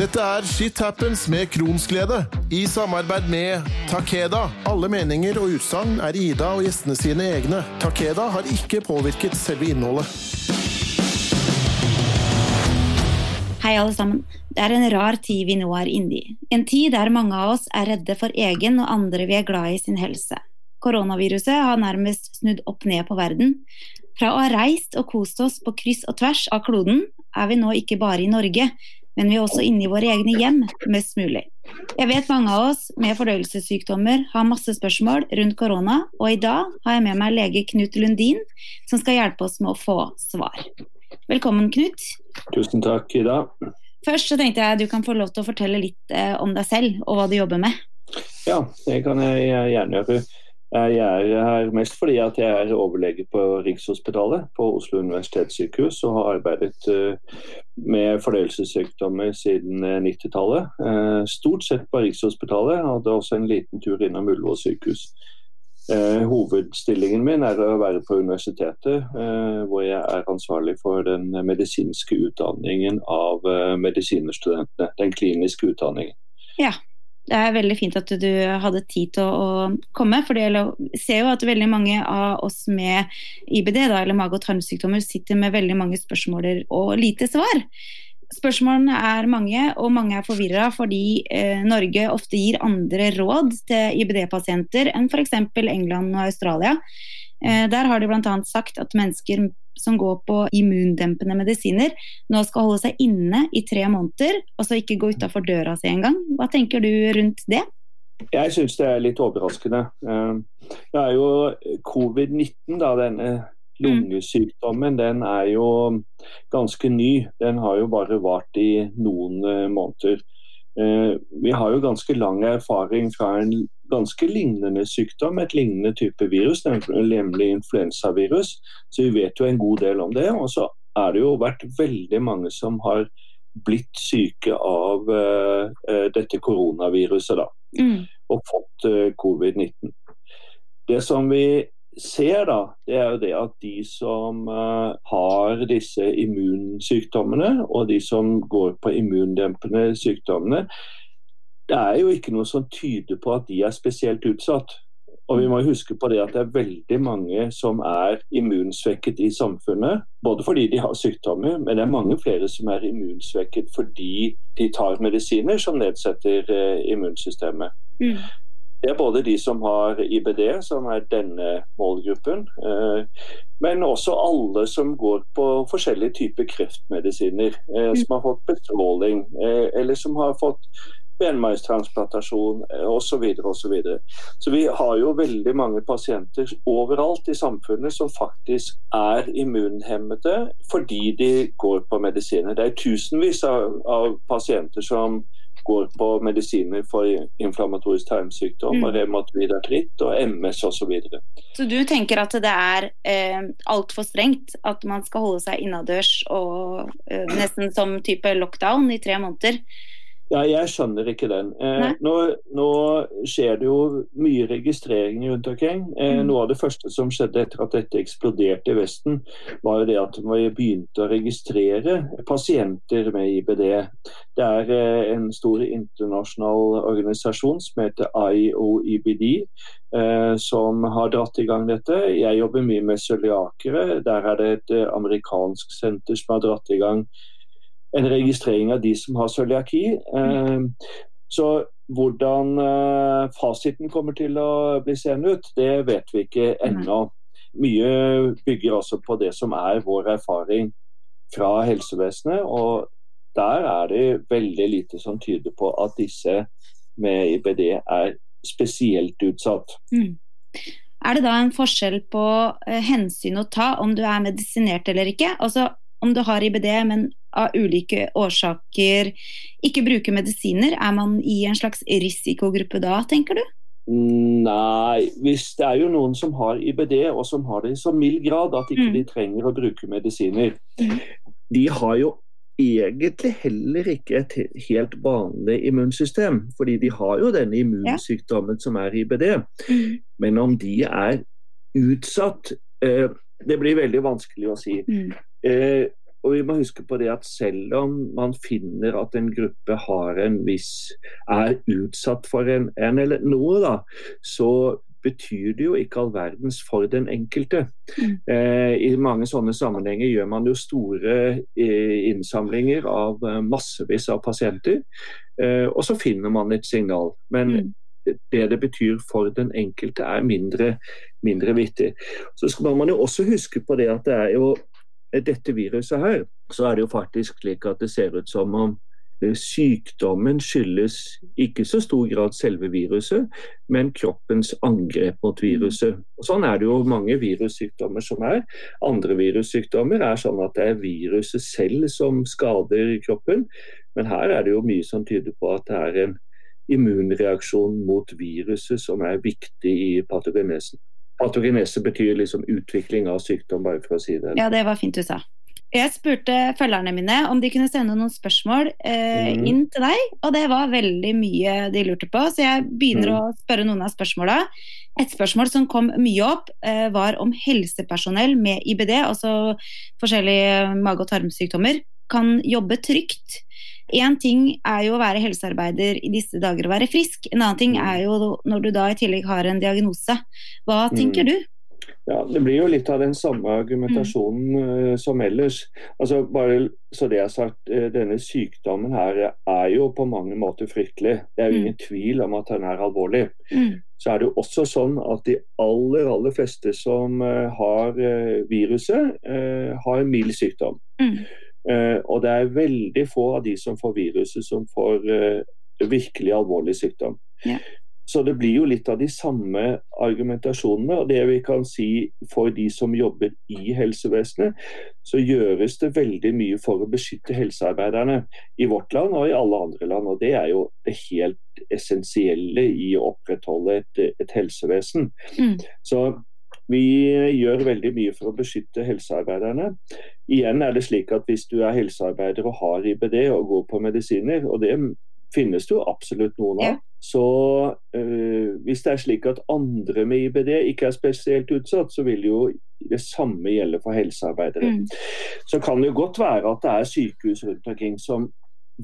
Dette er Shit Happens med Kronsglede, i samarbeid med Takeda. Alle meninger og utsagn er Ida og gjestene sine egne. Takeda har ikke påvirket selve innholdet. Hei, alle sammen. Det er en rar tid vi nå er inne i. En tid der mange av oss er redde for egen og andre vi er glad i sin helse. Koronaviruset har nærmest snudd opp ned på verden. Fra å ha reist og kost oss på kryss og tvers av kloden, er vi nå ikke bare i Norge, men vi er også inne i våre egne hjem mest mulig. Jeg vet mange av oss med fordøyelsessykdommer har masse spørsmål rundt korona, og i dag har jeg med meg lege Knut Lundin, som skal hjelpe oss med å få svar. Velkommen, Knut. Tusen takk, Ida. Først så tenkte jeg du kan få lov til å fortelle litt eh, om deg selv og hva du jobber med. Ja, det kan jeg gjerne gjøre. Jeg er her mest fordi at jeg er overlege på Rikshospitalet på Oslo universitetssykehus og har arbeidet eh, med fordøyelsessykdommer siden 90-tallet. Eh, eh, stort sett på Rikshospitalet, hadde også en liten tur innom Ullevål sykehus. Hovedstillingen min er å være på universitetet, hvor jeg er ansvarlig for den medisinske utdanningen av medisinerstudentene. Den kliniske utdanningen. Ja, det er veldig fint at du hadde tid til å, komme. For jeg ser jo at veldig mange av oss med IBD, da, eller mage- og tarmsykdommer, sitter med veldig mange spørsmål og lite svar. Spørsmålene er mange, og mange er forvirra fordi eh, Norge ofte gir andre råd til IBD-pasienter enn f.eks. England og Australia. Eh, der har de bl.a. sagt at mennesker som går på immundempende medisiner, nå skal holde seg inne i tre måneder, og så ikke gå utafor døra si engang. Hva tenker du rundt det? Jeg syns det er litt overraskende. Eh, det er jo covid-19, da, denne lungesykdommen, den er jo ganske ny. Den har jo bare vart i noen eh, måneder. Eh, vi har jo ganske lang erfaring fra en ganske lignende sykdom, et lignende type virus, nemlig influensavirus. Så vi vet jo en god del om det. Og så er det jo vært veldig mange som har blitt syke av uh, dette koronaviruset, da. Mm. Og fått uh, covid-19. Det som vi ser, da, det er jo det at de som uh, har disse immunsykdommene, og de som går på immundempende sykdommene, det er jo ikke noe som tyder på at de er spesielt utsatt. Og vi må huske på det at det er veldig mange som er immunsvekket i samfunnet. Både fordi de har sykdommer, men det er mange flere som er immunsvekket fordi de tar medisiner som nedsetter eh, immunsystemet. Mm. Det er både de som har IBD, som er denne målgruppen, eh, men også alle som går på forskjellige typer kreftmedisiner. Eh, som har fått bestråling, eller som har fått benmargstransplantasjon osv. Eh. Så, videre. så vi har jo veldig mange pasienter overalt i samfunnet som faktisk er immunhemmede fordi de går på medisiner. Det er tusenvis av, av pasienter som går på medisiner for inflammatorisk tarmsykdom, mm. revmatoid artritt og MS osv. Så, videre. så du tenker at det er eh, altfor strengt at man skal holde seg innadørs og eh, nesten som type lockdown i tre måneder? Ja, jeg skjønner ikke den. Eh, nå, nå, skjer det jo mye registrering rundt omkring. Eh, mm. Noe av det første som skjedde etter at dette eksploderte i Vesten, var jo det at vi begynte å registrere pasienter med IBD. Det er eh, en stor internasjonal organisasjon som heter IOIBD, eh, som har dratt i gang dette. Jeg jobber mye med cøliakere. Der er det et eh, amerikansk senter som har dratt i gang en registrering av de som har cøliaki. Eh, så hvordan eh, fasiten kommer til å bli seende ut, det vet vi ikke ennå. Mye bygger altså på det som er vår erfaring fra helsevesenet. og der er det veldig lite som tyder på at disse med IBD er spesielt utsatt. Mm. Er det da en forskjell på eh, hensyn å ta om du er medisinert eller ikke? Altså om du har IBD, men av ulike årsaker ikke bruker medisiner, er man i en slags risikogruppe da, tenker du? Nei, hvis det er jo noen som har IBD, og som har det i så mild grad at ikke mm. de trenger å bruke medisiner. Mm. De har jo egentlig heller ikke et helt vanlig immunsystem, fordi de har jo denne immunsykdommen som er IBD. Mm. Men om de er utsatt eh, Det blir veldig vanskelig å si. Mm. Eh, og, vi må huske på det at selv om man finner at en gruppe har en viss er utsatt for en, en eller noe, da, så betyr det jo ikke all verdens for den enkelte. Mm. Eh, I mange sånne sammenhenger gjør man jo store eh, innsamlinger av eh, massevis av pasienter, eh, og så finner man et signal. Men mm. det det betyr for den enkelte er mindre, mindre vittig. Så skal man jo også huske på det at det er jo dette viruset her, så er det jo faktisk slik at det ser ut som om eh, Sykdommen skyldes ikke så stor grad selve viruset, men kroppens angrep mot viruset. Og sånn er det jo mange virussykdommer som er. Andre virussykdommer er sånn at det er viruset selv som skader kroppen, men her er det jo mye som tyder på at det er en immunreaksjon mot viruset som er viktig i patogenesen. Patogenese betyr liksom utvikling av sykdom, bare for å si det. Ja, det var fint du sa. Jeg spurte følgerne mine om de kunne sende noen spørsmål eh, mm. inn til deg, og det var veldig mye de lurte på, så jeg begynner mm. å spørre noen av spørsmåla. Et spørsmål som kom mye opp, eh, var om helsepersonell med IBD, altså forskjellige mage- og tarmsykdommer, kan jobbe trygt Én ting er jo å være helsearbeider i disse dager og være frisk. En annen ting mm. er jo når du da i tillegg har en diagnose. Hva tenker mm. du? Ja, Det blir jo litt av den samme argumentasjonen mm. uh, som ellers. Altså bare så det er sagt, uh, Denne sykdommen her er jo på mange måter fryktelig. Det er jo mm. ingen tvil om at den er alvorlig. Mm. Så er det jo også sånn at de aller aller fleste som uh, har viruset, har mild sykdom. Eh, og det er veldig få av de som får viruset, som får eh, virkelig alvorlig sykdom. Ja. Så det blir jo litt av de samme argumentasjonene. og det vi kan si For de som jobber i helsevesenet, så gjøres det veldig mye for å beskytte helsearbeiderne i vårt land og i alle andre land. og Det er jo det helt essensielle i å opprettholde et, et helsevesen. Mm. Så vi gjør veldig mye for å beskytte helsearbeiderne. Igjen er det slik at Hvis du er helsearbeider og har IBD og går på medisiner, og det finnes det jo absolutt noen av, så øh, hvis det er slik at andre med IBD ikke er spesielt utsatt, så vil jo det samme gjelde for helsearbeidere. Mm. Så kan det jo godt være at det er sykehus rundt omkring som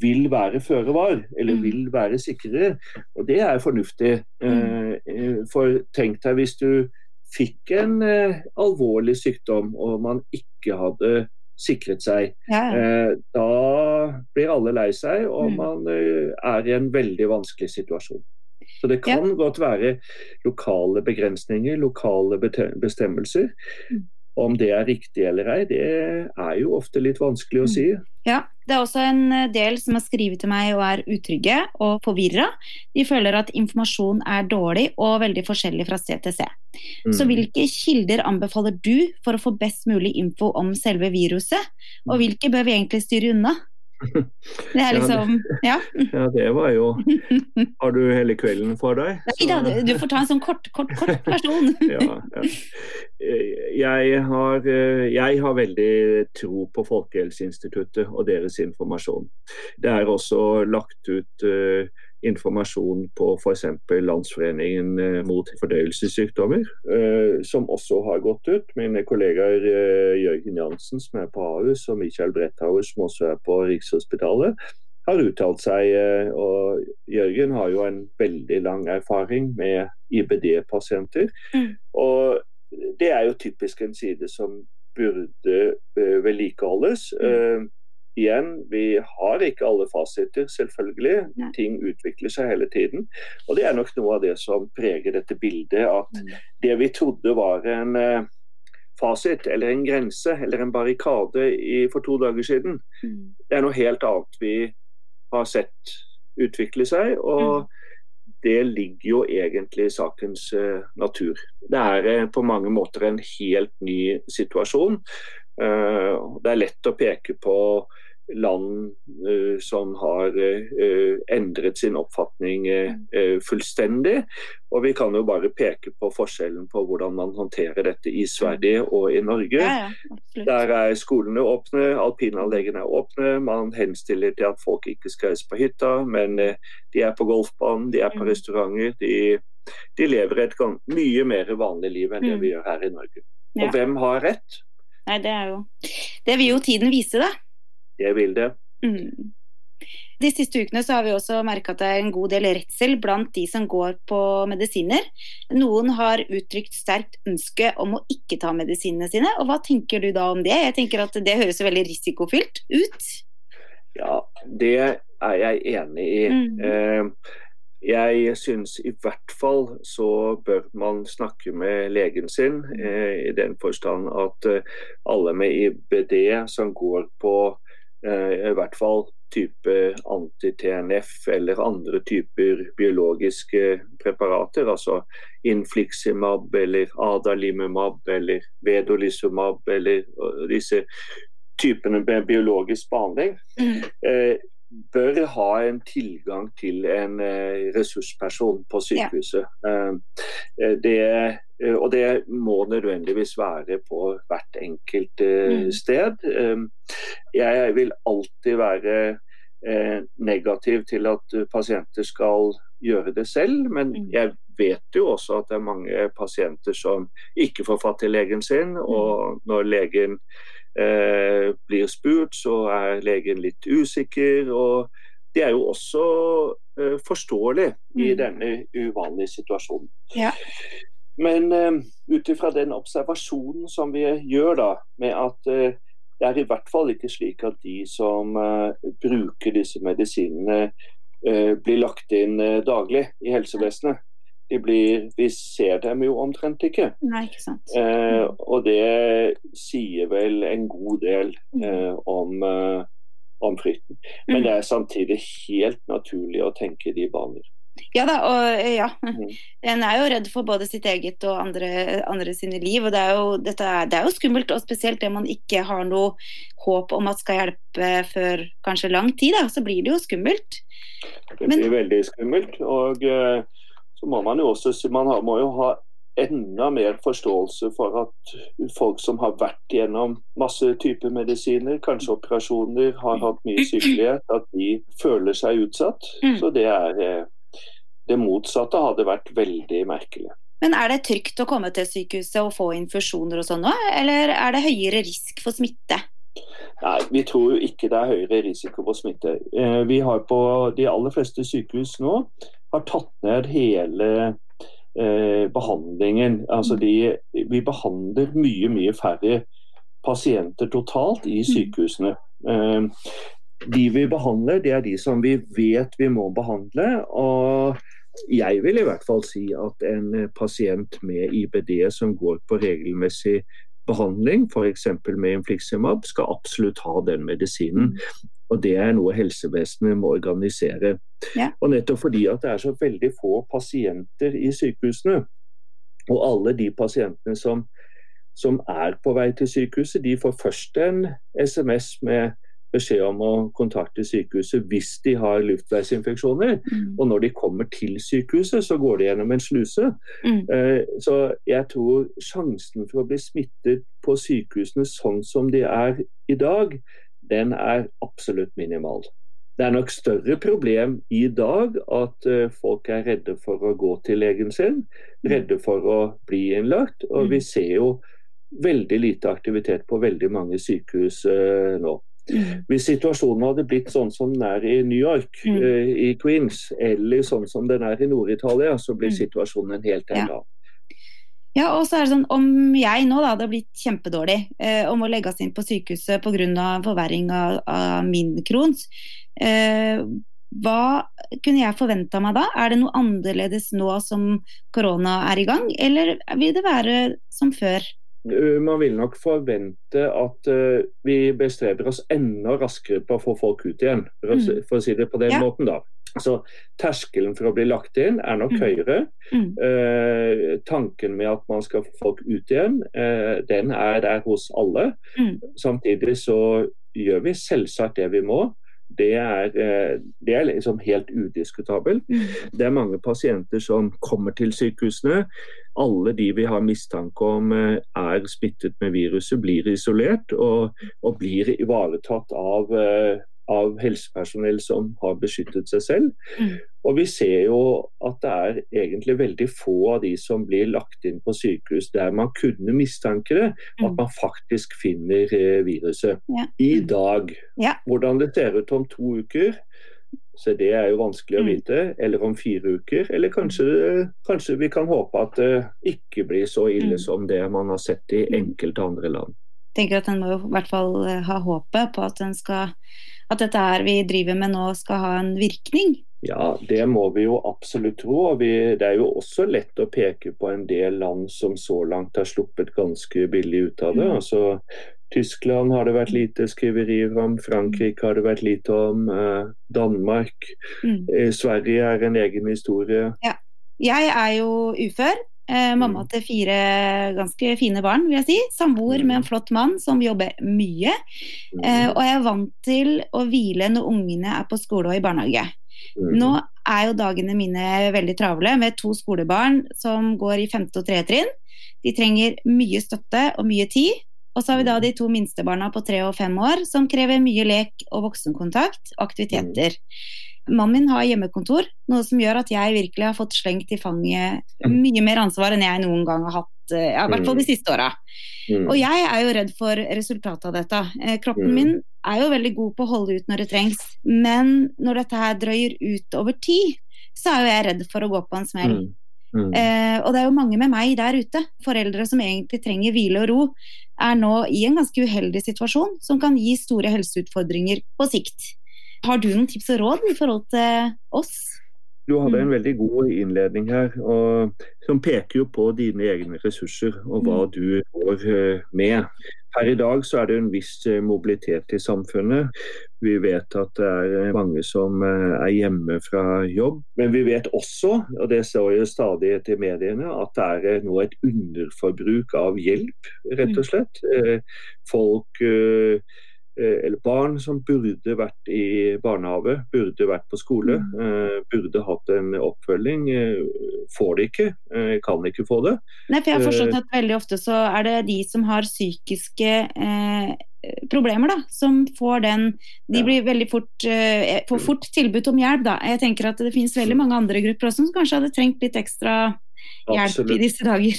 vil være føre var, eller mm. vil være sikrere. Og det er fornuftig. Mm. Uh, for tenk deg hvis du fikk en eh, alvorlig sykdom og man ikke hadde sikret seg. Ja. eh, da blir alle lei seg, og mm. man eh, er i en veldig vanskelig situasjon. Så det kan ja. godt være lokale begrensninger, lokale bestemmelser. Mm. Om det er riktig eller ei, det er jo ofte litt vanskelig å mm. si. Ja, det er også en eh, del som har skrevet til meg og er utrygge og forvirra. De føler at informasjon er dårlig og veldig forskjellig fra sted til sted. Mm. Så hvilke kilder anbefaler du for å få best mulig info om selve viruset, og hvilke bør vi egentlig styre unna? Det er liksom Ja. ja, det var jo Har du hele kvelden for deg? Nei da, du får ta en sånn kort, kort, kort versjon. ja, ja. Jeg, har, jeg har veldig tro på Folkehelseinstituttet og deres informasjon. Det er også lagt ut uh, informasjon på f.eks. Landsforeningen eh, mot fordøyelsessykdommer, eh, som også har gått ut. Mine kollegaer eh, Jørgen Jansen, som er på Ahus, og Michael Bretthauer, som også er på Rikshospitalet, har uttalt seg. og Jørgen har jo en veldig lang erfaring med IBD-pasienter. Mm. Og det er jo typisk en side som burde vedlikeholdes. Mm igjen, vi har ikke alle fasiter, selvfølgelig. Nei. Ting utvikler seg hele tiden. Og det er nok noe av det som preger dette bildet. At mm. det vi trodde var en eh, fasit eller en grense eller en barrikade i, for to dager siden, mm. det er noe helt annet vi har sett utvikle seg. og mm. Det ligger jo egentlig i sakens uh, natur. Det er uh, på mange måter en helt ny situasjon. det er lett å peke på land uh, som har uh, endret sin oppfatning uh, fullstendig. Og vi kan jo bare peke på forskjellen på hvordan man håndterer dette i Sverige mm. og i Norge. Ja, ja, Der er skolene åpne, alpinanleggene er åpne. Man henstiller til at folk ikke skal reise på hytta, men de er på golfbanen, de er på mm. restauranter. De, de lever et mye mer vanlig liv enn det mm. vi gjør her i Norge. Og hvem har rett? Nei, det er jo Det vil jo tiden vise, da. Det vil det. Mm. De siste ukene så har vi også merka at det er en god del redsel blant de som går på medisiner. Noen har uttrykt sterkt ønske om å ikke ta medisinene sine. og Hva tenker du da om det? Jeg tenker at Det høres veldig risikofylt ut? Ja, det er jeg enig i. Mm. Eh, jeg syns i hvert fall så bør man snakke med legen sin, eh, i den forstand at eh, alle med IBD som går på i hvert fall type anti-TNF eller andre typer biologiske preparater, altså infliximab eller adalimumab eller vedolizumab eller disse typene med biologisk behandling, mm. Bør ha en tilgang til en eh, ressursperson på sykehuset. Ja. Eh, eh det, og det må nødvendigvis være på hvert enkelt mm. sted. jeg vil alltid være negativ til at pasienter skal gjøre det selv. Men mm. jeg vet jo også at det er mange pasienter som ikke får fatt i legen sin. Mm. Og når legen eh, blir spurt, så er legen litt usikker. og det er jo også eh, forståelig i mm. denne uvanlige situasjonen. Ja. Men eh, ut ifra den observasjonen som vi gjør da, med at eh, det er i hvert fall ikke slik at de som uh, bruker disse medisinene, uh, blir lagt inn daglig i helsevesenet. De blir, vi ser dem jo omtrent ikke. Nei, ikke sant. Mm. og det sier vel en god del eh, om, om frykten. Men mm. det er samtidig helt naturlig å tenke de baner. Ja da, og eh, ja. Mm. En er jo redd for både sitt eget og andre, andre sine liv. og det er, jo, er, det er, jo, skummelt, og spesielt det man ikke har noe håp om at skal hjelpe før kanskje lang tid. Da, så blir det jo skummelt. Det blir Men, veldig skummelt. Og uh, så må man jo også man må jo ha enda mer forståelse for at folk som har vært gjennom masse typer medisiner, kanskje operasjoner, har hatt mye sykelighet, at de føler seg utsatt. Mm. Så det er uh, det motsatte hadde vært veldig merkelig. Men er det trygt å komme til sykehuset og få infusjoner og sånn nå, eller er det høyere risk for smitte? Nei, vi tror jo ikke det er høyere risiko for smitte. Eh, vi har på de aller fleste sykehus nå har tatt ned hele eh, behandlingen. Altså de, vi behandler mye, mye færre pasienter totalt i mm. sykehusene. Eh, de vi behandler, det er de som vi vet vi må behandle. og jeg vil i hvert fall si at en pasient med IBD som går på regelmessig behandling, f.eks. med infliximab, skal absolutt ha den medisinen. Og Det er noe helsevesenet må organisere. Ja. Og Nettopp fordi at det er så veldig få pasienter i sykehusene, og alle de pasientene som, som er på vei til sykehuset, de får først en SMS med beskjed om å kontakte sykehuset hvis de har luftveisinfeksjoner. Mm. Og når de kommer til sykehuset, så går de gjennom en sluse. Mm. Eh, så jeg tror sjansen for å bli smittet på sykehusene sånn som de er i dag, den er absolutt minimal. Det er nok større problem i dag at uh, folk er redde for å gå til legen sin, mm. redde for å bli innlagt. Og mm. vi ser jo veldig lite aktivitet på veldig mange sykehus uh, nå. Mm. Hvis situasjonen hadde blitt sånn som den er i New York, mm. uh, i Queens, eller sånn som den er i Nord-Italia, så blir situasjonen en helt annen. Ja. Ja, og så er det sånn, Om jeg nå da hadde blitt kjempedårlig eh, og må legges inn på sykehuset pga. forverring av, av min krons, eh, hva kunne jeg forventa meg da? Er det noe annerledes nå som korona er i gang, eller vil det være som før? Eh, man vil nok forvente at uh, vi bestreber oss enda raskere på å få folk ut igjen, for å, mm. for å si det på den ja. måten. da. Så Terskelen for å bli lagt inn er nok mm. høyere. Mm. Eh, tanken med at man skal få folk ut igjen, eh, den er der hos alle. Mm. Samtidig så gjør vi selvsagt det vi må det er, eh, det er liksom helt udiskutabelt. Mm. Det er mange pasienter som kommer til sykehusene. Alle de vi har mistanke om eh, er smittet med viruset, blir isolert og, og blir ivaretatt av, eh, av helsepersonell som har beskyttet seg selv. Mm. Og vi ser jo at det er egentlig veldig få av de som blir lagt inn på sykehus der man kunne mistanke det, at Mm. man faktisk finner eh, viruset. Ja. I dag. Ja. Hvordan det ser ut om to uker, så det er jo vanskelig å Mm. vite. Eller om fire uker. Eller kanskje, kanskje vi kan håpe at det ikke blir så ille Mm. som det man har sett i Mm. enkelte andre land. Jeg tenker at en må i hvert fall eh, ha håpet på at, en skal, at dette her vi driver med nå skal ha en virkning. Ja, det må vi jo absolutt tro. og vi, Det er jo også lett å peke på en del land som så langt har sluppet ganske billig ut av det. Mm. Altså, Tyskland har det vært lite skriverier om, Frankrike har det vært lite om, eh, Danmark. Mm. Eh, Sverige er en egen historie. Ja. Jeg er jo ufør. Eh, mamma Mm. til fire ganske fine barn, vil jeg si. Samboer med en flott mann som jobber mye. Mm. Eh, og jeg er vant til å hvile når ungene er på skole og i barnehage. Mm. Nå er jo dagene mine veldig travle med to skolebarn som går i femte og tredje trinn. De trenger mye støtte og mye tid. Og så har vi da de to minste barna på tre og fem år som krever mye lek og voksenkontakt og aktiviteter. Mannen min har hjemmekontor, noe som gjør at jeg virkelig har fått slengt i fanget mye mer ansvar enn jeg noen gang har hatt. eh, Ja, I hvert fall de siste åra. Mm. Og jeg er jo redd for resultatet av dette. Eh, Kroppen Mm. min er jo veldig god på å holde ut når det trengs, men når dette her drøyer ut over tid, så er jo jeg redd for å gå på en smell. Mm. Mm. Eh, og det er jo mange med meg der ute, foreldre som egentlig trenger hvile og ro, er nå i en ganske uheldig situasjon som kan gi store helseutfordringer på sikt. Har du noen tips og råd i forhold til oss? Du hadde en Mm. veldig god innledning her, og, som peker jo på dine egne ressurser og hva Mm. du går eh, med. Her i dag så er det en viss eh, mobilitet i samfunnet. Vi vet at det er eh, mange som er hjemme fra jobb. Men vi vet også, og det står jo stadig til mediene, at det er nå et underforbruk av hjelp, rett og slett. Eh, Folk eller barn som burde vært i barnehage, burde vært på skole, eh, burde hatt en oppfølging, eh, får det ikke, eh, kan ikke få det. Nei, for jeg har forstått Eh. at veldig ofte så er det de som har psykiske eh, problemer, da, som får den De blir veldig fort eh, får fort tilbud om hjelp, da. Jeg tenker at det finnes veldig mange andre grupper også som kanskje hadde trengt litt ekstra hjelp i disse dager.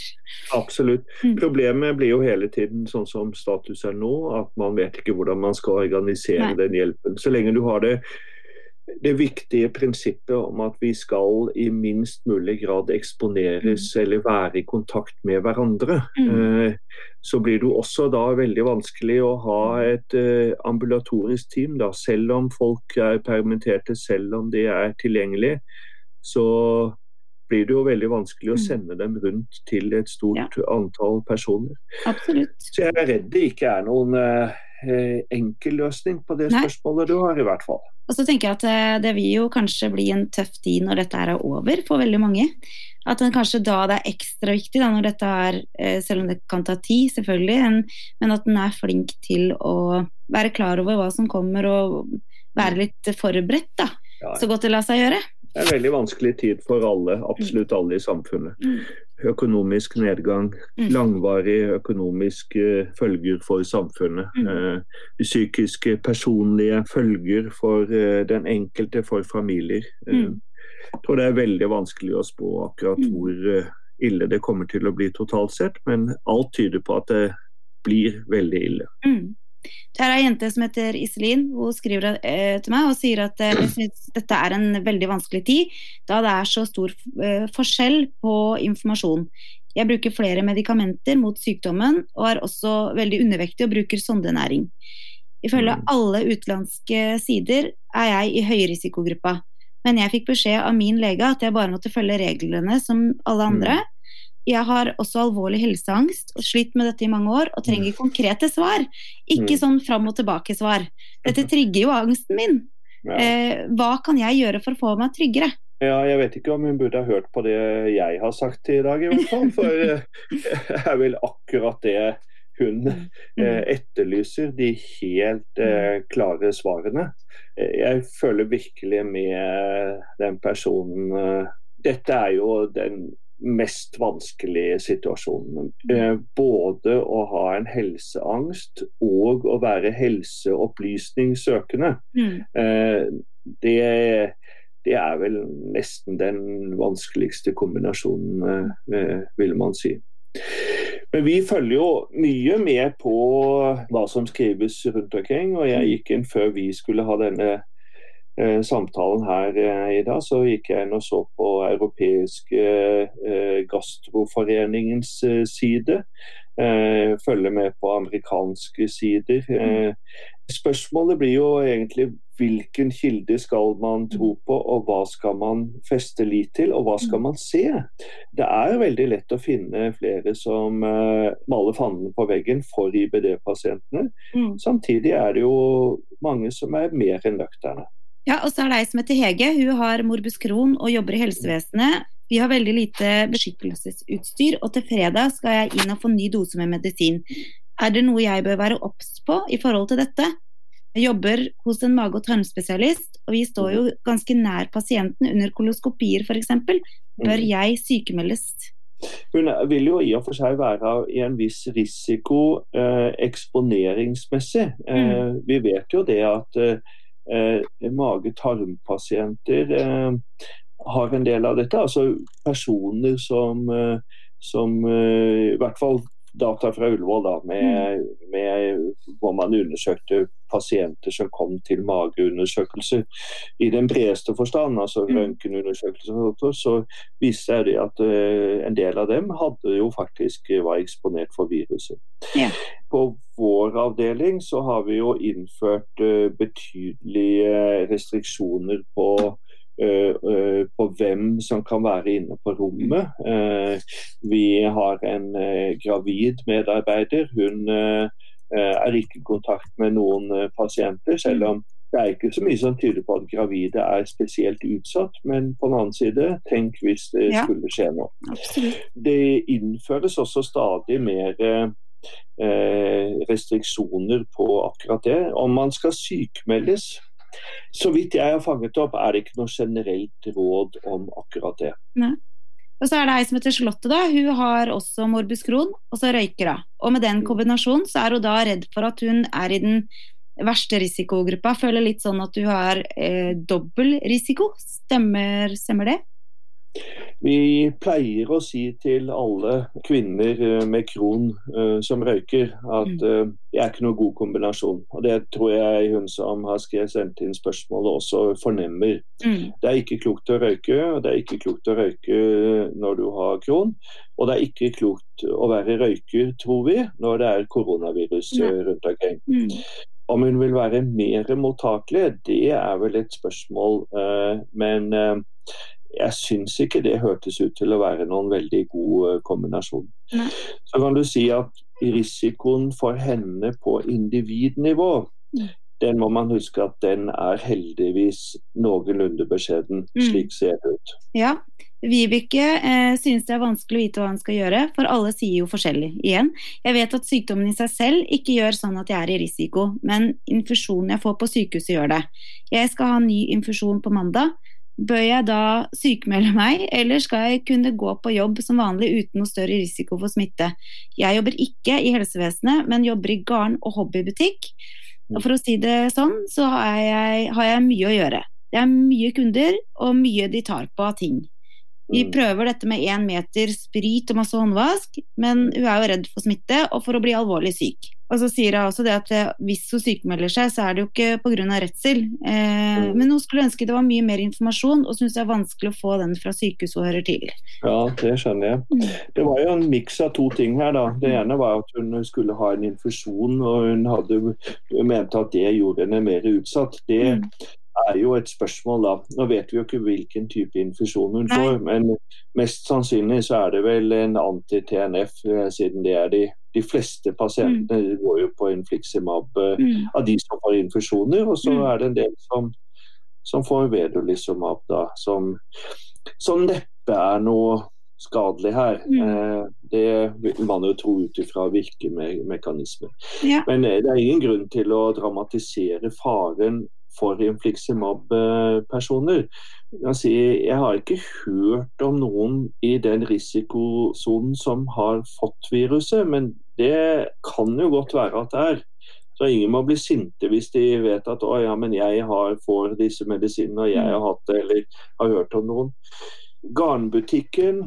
Absolutt. Mm. Problemet blir jo hele tiden sånn som status er nå, at man vet ikke hvordan man skal organisere Nei. den hjelpen. Så lenge du har det, det viktige prinsippet om at vi skal i minst mulig grad eksponeres eller være i kontakt med hverandre, Mm. eh, så blir det jo også da veldig vanskelig å ha et eh, ambulatorisk team. Da. Selv om folk er permitterte, selv om de er tilgjengelige, så blir det jo veldig vanskelig å Mm. sende dem rundt til et stort Ja. antall personer. Absolutt. Så jeg er redd det ikke er noen eh, enkel løsning på det Nei. spørsmålet du har, i hvert fall. Og så tenker jeg at eh, det vil jo kanskje bli en tøff tid når dette er over for veldig mange. At den kanskje da det er ekstra viktig, da, når dette er, eh, selv om det kan ta tid, selvfølgelig, en, men at den er flink til å være klar over hva som kommer og være litt forberedt, da. Så godt det lar seg gjøre. Det er en veldig vanskelig tid for alle, absolutt alle i samfunnet. Mm. Økonomisk nedgang, Mm. langvarige økonomiske følger for samfunnet. Mm. Eh, psykiske, personlige følger for eh, den enkelte, for familier. Eh. Jeg tror det er veldig vanskelig å spå akkurat hvor eh, ille det kommer til å bli totalt sett, men alt tyder på at det blir veldig ille. Mm. Det er ei jente som heter Iselin. Hun skriver eh, til meg og sier at eh, jeg syns dette er en veldig vanskelig tid, da det er så stor eh, forskjell på informasjon. Jeg bruker flere medikamenter mot sykdommen, og er også veldig undervektig og bruker sondenæring. Ifølge Mm. alle utenlandske sider er jeg i høyrisikogruppa, men jeg fikk beskjed av min lege at jeg bare måtte følge reglene som alle andre. Jeg har også alvorlig helseangst og slitt med dette i mange år og trenger konkrete svar. Ikke Mm. sånn fram og tilbake-svar. Dette trigger jo angsten min. Ja. Eh, hva kan jeg gjøre for å få meg tryggere? Ja, jeg vet ikke om hun burde ha hørt på det jeg har sagt i dag, i hvert fall. For jeg det er akkurat det hun eh, etterlyser. De helt eh, klare svarene. Eh, Jeg føler virkelig med den personen eh, Dette er jo den mest vanskelige situasjonen. Eh, både å ha en helseangst og å være helseopplysningssøkende. Mm. Eh, det, det er vel nesten den vanskeligste kombinasjonen, eh, vil man si. Men vi følger jo mye med på hva som skrives rundt omkring. Og jeg gikk inn før vi skulle ha denne samtalen her eh, i dag, så gikk jeg inn og så på Europeiske eh, gastroforeningens eh, side. Eh, følger med på amerikanske sider. Eh, spørsmålet blir jo egentlig hvilken kilde skal man tro på, og hva skal man feste lit til, og hva skal man se? Det er veldig lett å finne flere som maler fanden på veggen for IBD-pasientene. Mm. Samtidig er det jo mange som er mer enn nøkterne. Ja, og så er det ei som heter Hege. Hun har morbus Crohn og jobber i helsevesenet. Vi har veldig lite beskyttelsesutstyr, og til fredag skal jeg inn og få ny dose med medisin. Er det noe jeg bør være obs på i forhold til dette? Jeg jobber hos en mage- og tarmspesialist, og vi står jo ganske nær pasienten under koloskopier f.eks. Bør mm. jeg sykemeldes? Hun vil jo i og for seg være i en viss risiko eh, eksponeringsmessig. Eh, mm. Vi vet jo det at eh, mage-tarmpasienter eh, har en del av dette. Altså personer som, eh, som eh, i hvert fall data fra Ullevål da, med, mm. med, hvor man undersøkte pasienter som kom til mageundersøkelser. I den bredeste forstand, altså mm. røntgenundersøkelser, så viste det at uh, en del av dem hadde jo faktisk eh, var eksponert for viruset. Ja. På vår avdeling så har vi jo innført uh, betydelige restriksjoner på Eh, eh, på hvem som kan være inne på rommet. Eh, vi har en gravid medarbeider. Hun er ikke i kontakt med noen pasienter, selv om det er ikke så mye som tyder på at gravide er spesielt utsatt, men på den annen side, tenk hvis det ja. skulle skje noe. Det innføres også stadig mer restriksjoner på akkurat det. Om man skal sykemeldes, så vidt jeg har fanget opp, er det ikke noe generelt råd om akkurat det. Nei. Og så er det ei som heter Charlotte, da. Hun har også morbus Crohn, og så røyker hun. Og med den mm. kombinasjonen så er hun da redd for at hun er i den verste risikogruppa. Føler litt sånn at du har eh, dobbel risiko. Stemmer, stemmer det? Vi pleier å si til alle kvinner eh, med kron uh, som røyker, at uh, det er ikke noe god kombinasjon. Og Det tror jeg hun som har sendt inn spørsmålet også fornemmer. Mm. Det er ikke klokt å røyke, og det er ikke klokt å røyke når du har kron. Og det er ikke klokt å være røyker, tror vi, når det er koronavirus ja. rundt omkring. Mm. Om hun vil være mer mottakelig, det er vel et spørsmål, men jeg syns ikke det hørtes ut til å være noen veldig god eh, kombinasjon. Nei. Så kan du si at risikoen for henne på individnivå, mm. den må man huske at den er heldigvis noenlunde beskjeden. Mm. Slik ser det ut. Ja. Vibeke eh, synes det er vanskelig å vite hva han skal gjøre, for alle sier jo forskjellig. Igjen, jeg vet at sykdommen i seg selv ikke gjør sånn at jeg er i risiko, men infusjonen jeg får på sykehuset gjør det. Jeg skal ha ny infusjon på mandag. Bør jeg da sykemelde meg, eller skal jeg kunne gå på jobb som vanlig uten noe større risiko for smitte? Jeg jobber ikke i helsevesenet, men jobber i garn- og hobbybutikk. Og for å si det sånn, så har jeg, har jeg mye å gjøre. Det er mye kunder, og mye de tar på av ting. Vi mm. prøver dette med én meter sprit og masse håndvask, men hun er jo redd for smitte og for å bli alvorlig syk. Og så sier hun også det at eh, hvis hun sykemelder seg, så er det jo ikke pga. redsel. Eh, mm. men hun skulle ønske det var mye mer informasjon, og syns det er vanskelig å få den fra sykehuset hun hører til. Ja, det skjønner jeg. Mm. Det var jo en miks av to ting her, da. Det ene var at hun skulle ha en infusjon, og hun hadde, mente at det gjorde henne mer utsatt. Det er jo et spørsmål da. Nå vet vi jo ikke hvilken type infusjon hun får, men mest sannsynlig så er det vel en anti-TNF, eh, siden det er de, de fleste pasientene mm. går jo på infliximab eh, mm. av de som får infusjoner, og så mm. er det en del som, som får vedolizumab, da, som, som neppe er noe skadelig her. Mm. Eh, det vil man jo tro ut ifra virkemekanismer. Ja. Men det er ingen grunn til å dramatisere faren for infliximab-personer. Jeg har ikke hørt om noen i den risikosonen som har fått viruset, men det kan jo godt være at det er. Så ingen må bli sinte hvis de vet at å ja, men jeg har, får disse medisinene og jeg har hatt det eller har hørt om noen. Garnbutikken,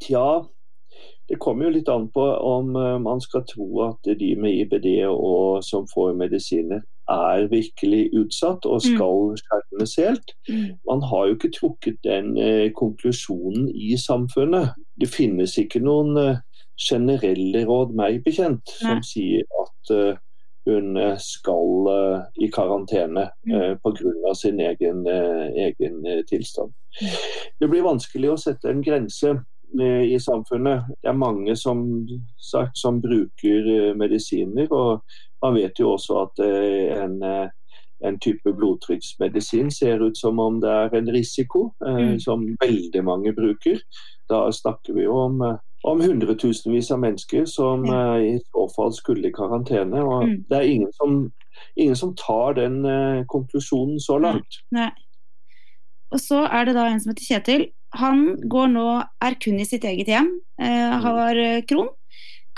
tja. Det kommer jo litt an på om eh, man skal tro at de med IBD og som får medisiner er virkelig utsatt og skal skjermes helt. Man har jo ikke trukket den eh, konklusjonen i samfunnet. Det finnes ikke noen eh, generelle råd, meg bekjent, som Nei. sier at eh, hun eh, skal eh, i karantene Mm. eh, pga. sin egen, eh, egen tilstand. Mm. Det blir vanskelig å sette en grense i samfunnet. Det er mange som, sagt, som bruker medisiner, og man vet jo også at eh, en, eh, en type blodtrykksmedisin ser ut som om det er en risiko, eh, Mm. som veldig mange bruker. Da snakker vi jo om, om hundretusenvis av mennesker som Ja. eh, i så fall skulle i karantene. og Mm. Det er ingen som, ingen som tar den eh, konklusjonen så langt. Nei. Og så er det da en som heter Kjetil. Han går nå, er kun i sitt eget hjem, eh, har kron.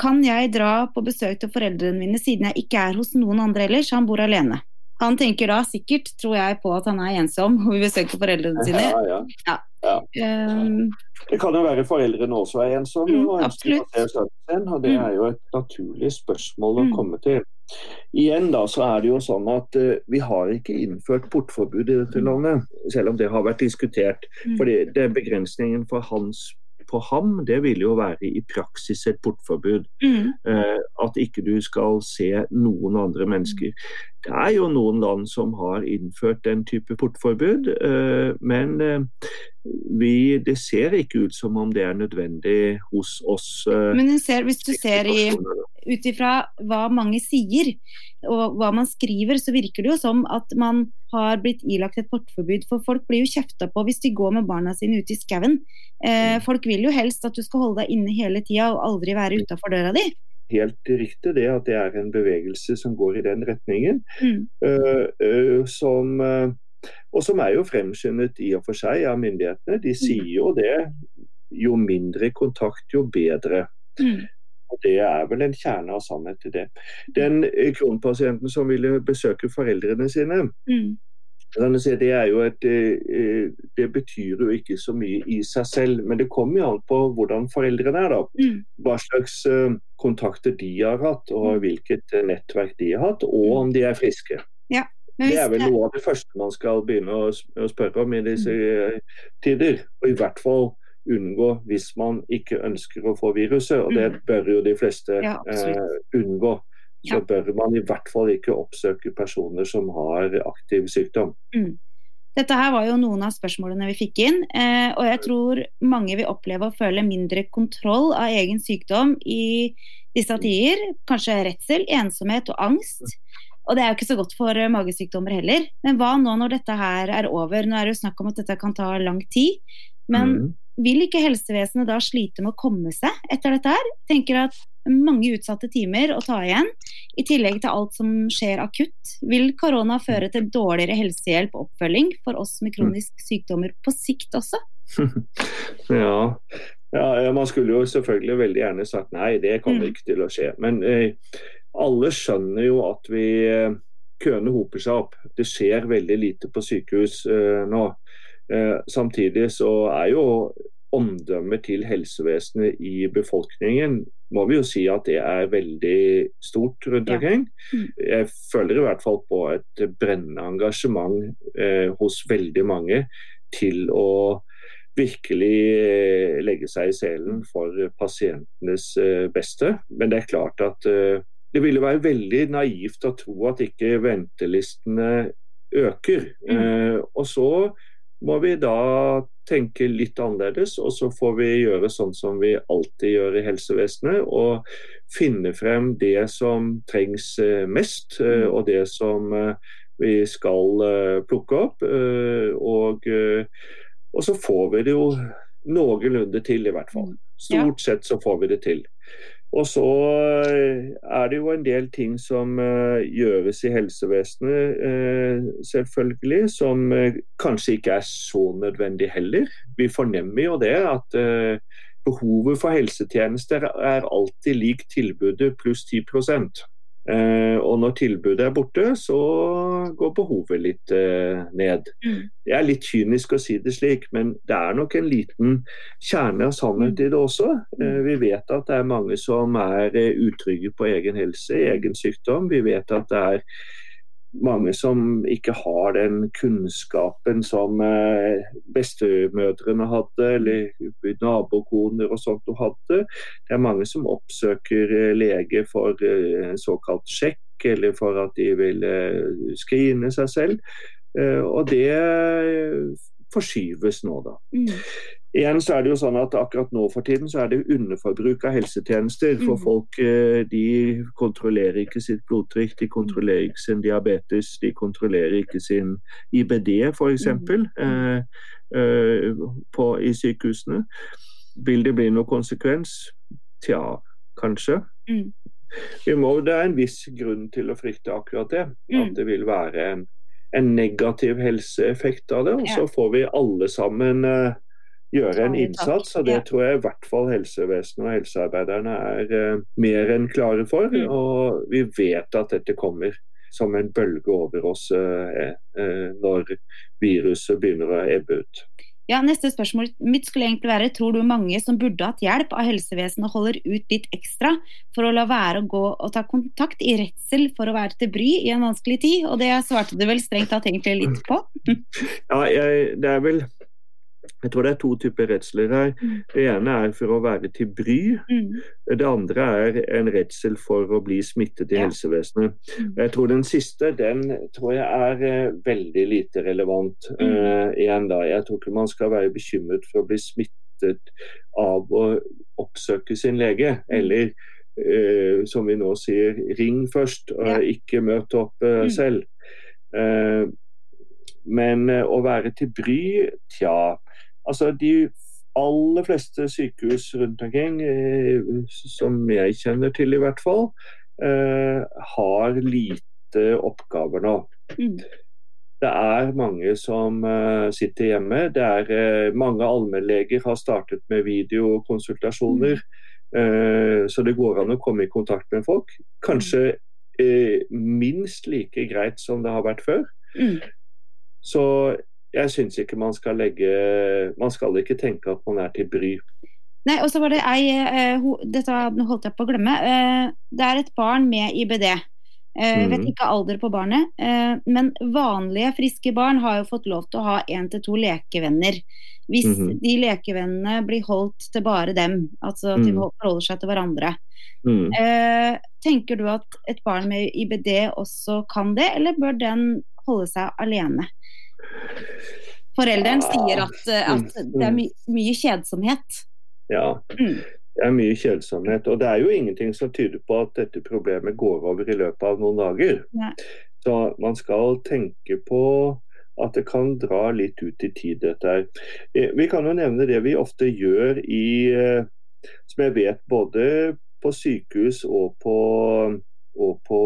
Kan jeg dra på besøk til foreldrene mine siden jeg ikke er hos noen andre ellers? Han bor alene. Han tenker da sikkert, tror jeg, på at han er ensom og vil besøke foreldrene sine. Ja, ja. Um, Det kan jo være foreldrene også er ensomme Mm, og ønsker å absolutt. se sønnen sin, og det Mm. er jo et naturlig spørsmål å Mm. komme til. Igjen da, så er det jo sånn at uh, vi har ikke innført portforbud i dette landet, selv om det har vært diskutert. Mm. Fordi det er begrensningen for hans, på ham, det vil jo være i praksis et portforbud. mm, Eh, at ikke du skal se noen andre mennesker. Det er jo noen land som har innført den type portforbud, eh, men eh, vi, det ser ikke ut som om det er nødvendig hos oss. eh, men ser, hvis du ser i ut ifra hva mange sier og hva man skriver, så virker det jo som at man har blitt ilagt et portforbud. For folk blir jo kjefta på hvis de går med barna sine ut i skauen. Eh, folk vil jo helst at du skal holde deg inne hele tida og aldri være utafor døra di. Helt riktig det at det er en bevegelse som går i den retningen. Mm. eh, eh, som, eh, og som er jo fremskyndet i og for seg av myndighetene. De sier jo det. Jo mindre kontakt, jo bedre. Mm. Og Det er vel en kjerne av sannhet i det. Den kronpasienten som ville besøke foreldrene sine, Mm. Det, er jo et, eh, det betyr jo ikke så mye i seg selv, men det kommer jo an på hvordan foreldrene er. da. Mm. Hva slags eh, kontakter de har hatt, og hvilket eh, nettverk de har hatt, og om de er friske. Men Det er vel noe av det første man skal begynne å, spørre om i disse eh, tider. Og i hvert fall unngå hvis man ikke ønsker å få viruset, og det bør jo de fleste Ja, eh, unngå. Så bør man i hvert fall ikke oppsøke personer som har aktiv sykdom. Dette her var jo noen av spørsmålene vi fikk inn, eh, og jeg tror mange vil oppleve å føle mindre kontroll av egen sykdom i disse tider. Kanskje redsel, ensomhet og angst. Og det er jo ikke så godt for eh, magesykdommer heller. Men hva nå når dette her er over? Nå er det jo snakk om at dette kan ta lang tid. Men Mm. vil ikke helsevesenet da slite med å komme seg etter dette her? Tenker at mange utsatte timer å ta igjen, i tillegg til alt som skjer akutt. Vil korona føre til dårligere helsehjelp og oppfølging for oss med kroniske sykdommer på sikt også? Ja. ja, ja, man skulle jo selvfølgelig veldig gjerne sagt nei, det kommer Mm. ikke til å skje. Men eh, alle skjønner jo at vi eh, køene hoper seg opp. Det skjer veldig lite på sykehus eh, nå. Eh, samtidig så er jo omdømmet til helsevesenet i befolkningen må vi jo si at det er veldig stort rundt omkring. Mm. Jeg føler i hvert fall på et brennende engasjement eh, hos veldig mange til å virkelig eh, legge seg i selen for pasientenes eh, beste. Men det er klart at eh, det ville være veldig naivt å tro at ikke ventelistene øker. Mm. Eh, og så må vi da tenke litt annerledes, og så får vi gjøre sånn som vi alltid gjør i helsevesenet. Og finne frem det som trengs eh, mest, eh, og det som eh, vi skal plukke opp. Og, og så får vi det jo noenlunde til, i hvert fall. Stort sett så får vi det til. Og så eh, er det jo en del ting som eh, gjøres i helsevesenet, eh, selvfølgelig, som kanskje ikke er så nødvendig heller. Vi fornemmer jo det at eh, behovet for helsetjenester er alltid lik tilbudet pluss 10 Eh, og når tilbudet er borte, så går behovet litt eh, ned. Mm. Det er litt kynisk å si det slik, men det er nok en liten kjerne av sannhet i det også. Eh, vi vet at det er mange som er eh, utrygge på egen helse, egen sykdom. Vi vet at det er mange som ikke har den kunnskapen som eh, bestemødrene hadde, eller nabokoner og sånt hun hadde. Det er mange som oppsøker eh, lege for eh, såkalt sjekk, eller for at de vil skrine seg selv. Og det forskyves nå, da. Mm. Igjen så er det jo sånn at akkurat nå for tiden så er det underforbruk av helsetjenester. For Mhm. folk eh, de kontrollerer ikke sitt blodtrykk, de kontrollerer ikke sin diabetes, de kontrollerer ikke sin IBD f.eks. Mhm. Eh, eh, på- i sykehusene. Vil det bli noen konsekvens? Tja, kanskje. Mm. Vi må, det er en viss grunn til å frykte akkurat det. Mm. At det vil være en, en negativ helseeffekt av det. Og så får vi alle sammen eh, gjøre en innsats. Og det tror jeg i hvert fall helsevesenet og helsearbeiderne er eh, mer enn klare for. Mm. Og vi vet at dette kommer som en bølge over oss eh, eh, når viruset begynner å ebbe ut. Ja, Neste spørsmål mitt skulle egentlig være tror du mange som burde hatt hjelp av helsevesenet holder ut litt ekstra for å la være å gå og ta kontakt i redsel for å være til bry i en vanskelig tid? Og det svarte du vel strengt tatt egentlig litt på? Ja, jeg, det er vel Jeg tror det er to typer redsler her. Mm. Det ene er for å være til bry. Mm. Det andre er en redsel for å bli smittet i helsevesenet. Mm. Jeg tror den siste den tror jeg er eh, veldig lite relevant. Eh, igjen da, Jeg tror ikke man skal være bekymret for å bli smittet av å oppsøke sin lege. Eller uh, som vi nå sier, ring først, og ikke møt opp Mm. selv. Men å være til bry, tja. Altså de aller fleste sykehus rundt omkring, eh, som jeg kjenner til i hvert fall, eh, har lite oppgaver nå. Mm. Det er mange som eh, sitter hjemme. Det er, mange allmennleger har startet med videokonsultasjoner. eh, så det går an å komme i kontakt med folk. Kanskje minst like greit som det har vært før. Mm. Så jeg syns ikke man skal legge Man skal ikke tenke at man er til bry. Nei, og så var det ei eh, ho, Dette holdt jeg på å glemme. Eh, det er et barn med IBD. Eh, jeg vet Mhm. ikke alder på barnet, men vanlige, friske barn har jo fått lov til å ha én til to lekevenner. Hvis Mhm. de lekevennene blir holdt til bare dem, altså at de Mhm. forholder seg til hverandre. Mm. Tenker du at et barn med IBD også kan det, eller bør den holde seg alene? Forelderen ja. sier at, eh, at det er my mye kjedsomhet. Ja. Mm. Det er mye kjedsomhet. Og det er jo ingenting som tyder på at dette problemet går over i løpet av noen dager. Nei. Så man skal tenke på at det kan dra litt ut i tid, dette her. Eh, Vi kan jo nevne det vi ofte gjør i eh, Som jeg vet både på sykehus og på og på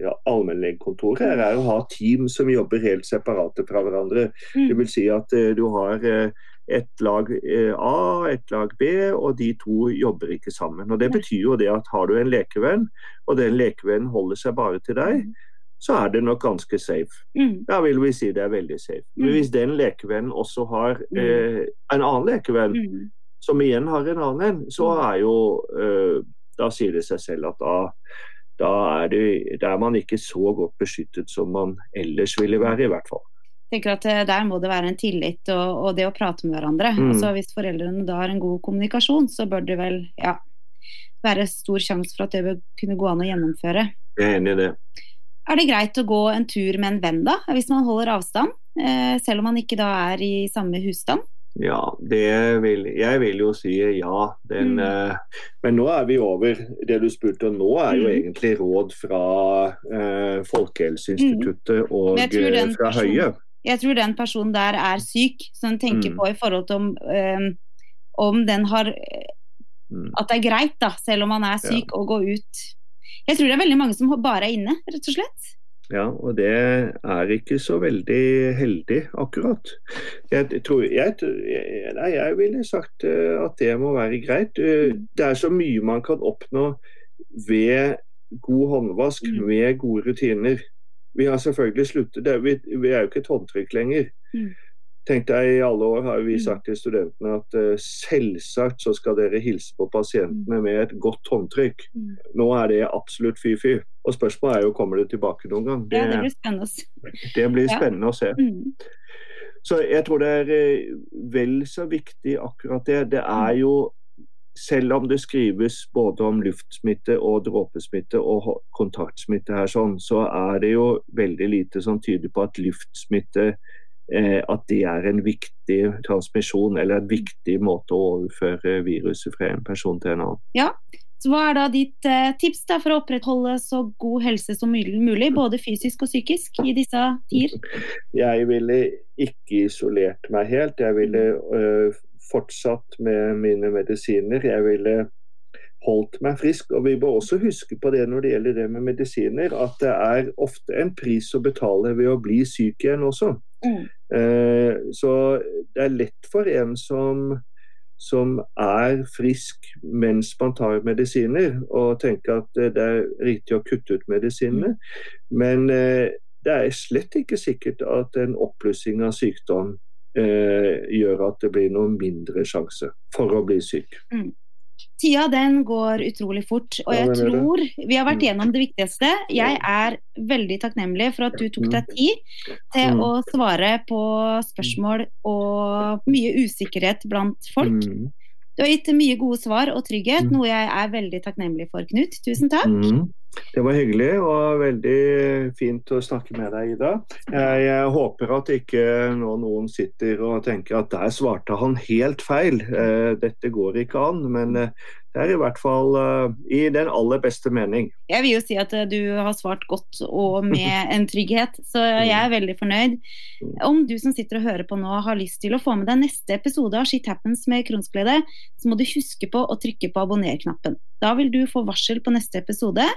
ja, allmennlegekontoret, er å ha team som jobber helt separate fra hverandre. Mm. Det vil si at eh, du har eh, et lag eh, A, et lag B, og de to jobber ikke sammen. Og Det betyr jo det at har du en lekevenn, og den lekevennen holder seg bare til deg, så er det nok ganske safe. Mm. Da vil vi si det er veldig safe. Men Mm. hvis den lekevennen også har eh, en annen lekevenn, Mm. som igjen har en annen en, så er jo eh, Da sier det seg selv at da, da, er det, da er man ikke så godt beskyttet som man ellers ville være, i hvert fall. tenker at eh, Der må det være en tillit og, og det å prate med hverandre. Mm. Altså Hvis foreldrene da har en god kommunikasjon, så bør det vel ja, være stor sjanse for at det vil kunne gå an å gjennomføre. Jeg er enig i det. Er det greit å gå en tur med en venn da, hvis man holder avstand? Eh, selv om man ikke da er i samme husstand? Ja, det vil, jeg vil jo si ja. Den, Mm. uh, men nå er vi over det du spurte om nå, er jo Mm. egentlig råd fra uh, Folkehelseinstituttet og jeg tror eh, den fra personen- Høie. Jeg tror den personen der er syk, så den tenker Mm. på i forhold til om, um, om den har Mm. At det er greit, da, selv om man er syk, å gå ut. Jeg tror det er veldig mange som bare er inne, rett og slett. Ja, og det er ikke så veldig heldig, akkurat. Jeg tror jeg, Nei, jeg ville sagt eh, at det må være greit. Mm. Det er så mye man kan oppnå ved god håndvask Mm. med gode rutiner. Vi har selvfølgelig sluttet, det er, vi, vi er jo ikke et håndtrykk lenger. Mm. Tenk deg, I alle år har vi Mm. sagt til studentene at uh, selvsagt så skal dere hilse på pasientene med et godt håndtrykk. Mm. Nå er det absolutt fy-fy. Og spørsmålet er jo kommer det tilbake noen gang. Det, Ja, det blir spennende å se. det blir Ja. spennende å se. Mm. Så jeg tror det er eh, vel så viktig akkurat det. Det er jo selv om det skrives både om luftsmitte og dråpesmitte og kontaktsmitte her, sånn, så er det jo veldig lite som tyder på at luftsmitte eh, at det er en viktig transmisjon eller en viktig måte å overføre viruset fra en person til en annen. Så hva er da ditt eh, tips da, for å opprettholde så god helse som mulig, både fysisk og psykisk, i disse tider? Jeg ville ikke isolert meg helt. Jeg ville øh, fortsatt med mine medisiner. Jeg ville holdt meg frisk. Og vi bør også huske på det når det gjelder det med medisiner, at det er ofte en pris å betale ved å bli syk igjen også. Mm. Eh, så det er lett for en som som er frisk mens man tar medisiner, og tenker at eh, det er riktig å kutte ut medisinene. Men eh, det er slett ikke sikkert at en oppblussing av sykdom eh, gjør at det blir noen mindre sjanse for å bli syk. Tida den går utrolig fort, og jeg tror vi har vært Mm. gjennom det viktigste. Jeg er veldig takknemlig for at du tok Mm. deg tid til Mm. å svare på spørsmål og mye usikkerhet blant folk. Mm. Du har gitt mye gode svar og trygghet, Mm. noe jeg er veldig takknemlig for, Knut. Tusen takk. Det var hyggelig og veldig fint å snakke med deg, Ida. Jeg, jeg håper at ikke nå noen sitter og tenker at der svarte han helt feil. Eh, dette går ikke an. Men eh, det er i hvert fall uh, i den aller beste mening. Jeg vil jo si at eh, du har svart godt og med en trygghet, så jeg er veldig fornøyd. Om du som sitter og hører på nå har lyst til å få med deg neste episode av Shit Happens med kronsglede, så må du huske på å trykke på abonner-knappen. Da vil du få varsel på neste episode.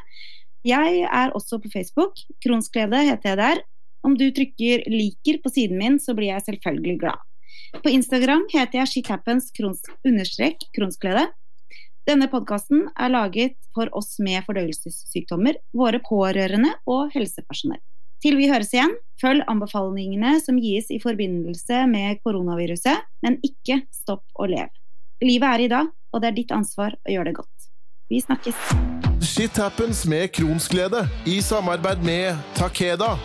Jeg er også på Facebook. Kronsglede heter jeg der. Om du trykker 'liker' på siden min, så blir jeg selvfølgelig glad. På Instagram heter jeg shithappens krons, understrek kronsglede. Denne podkasten er laget for oss med fordøyelsessykdommer, våre pårørende og helsepersonell. Til vi høres igjen, følg anbefalingene som gis i forbindelse med koronaviruset, men ikke stopp å leve. Livet er i dag, og det er ditt ansvar å gjøre det godt. Vi snakkes! Shit happens med kronsglede i samarbeid med Takeda.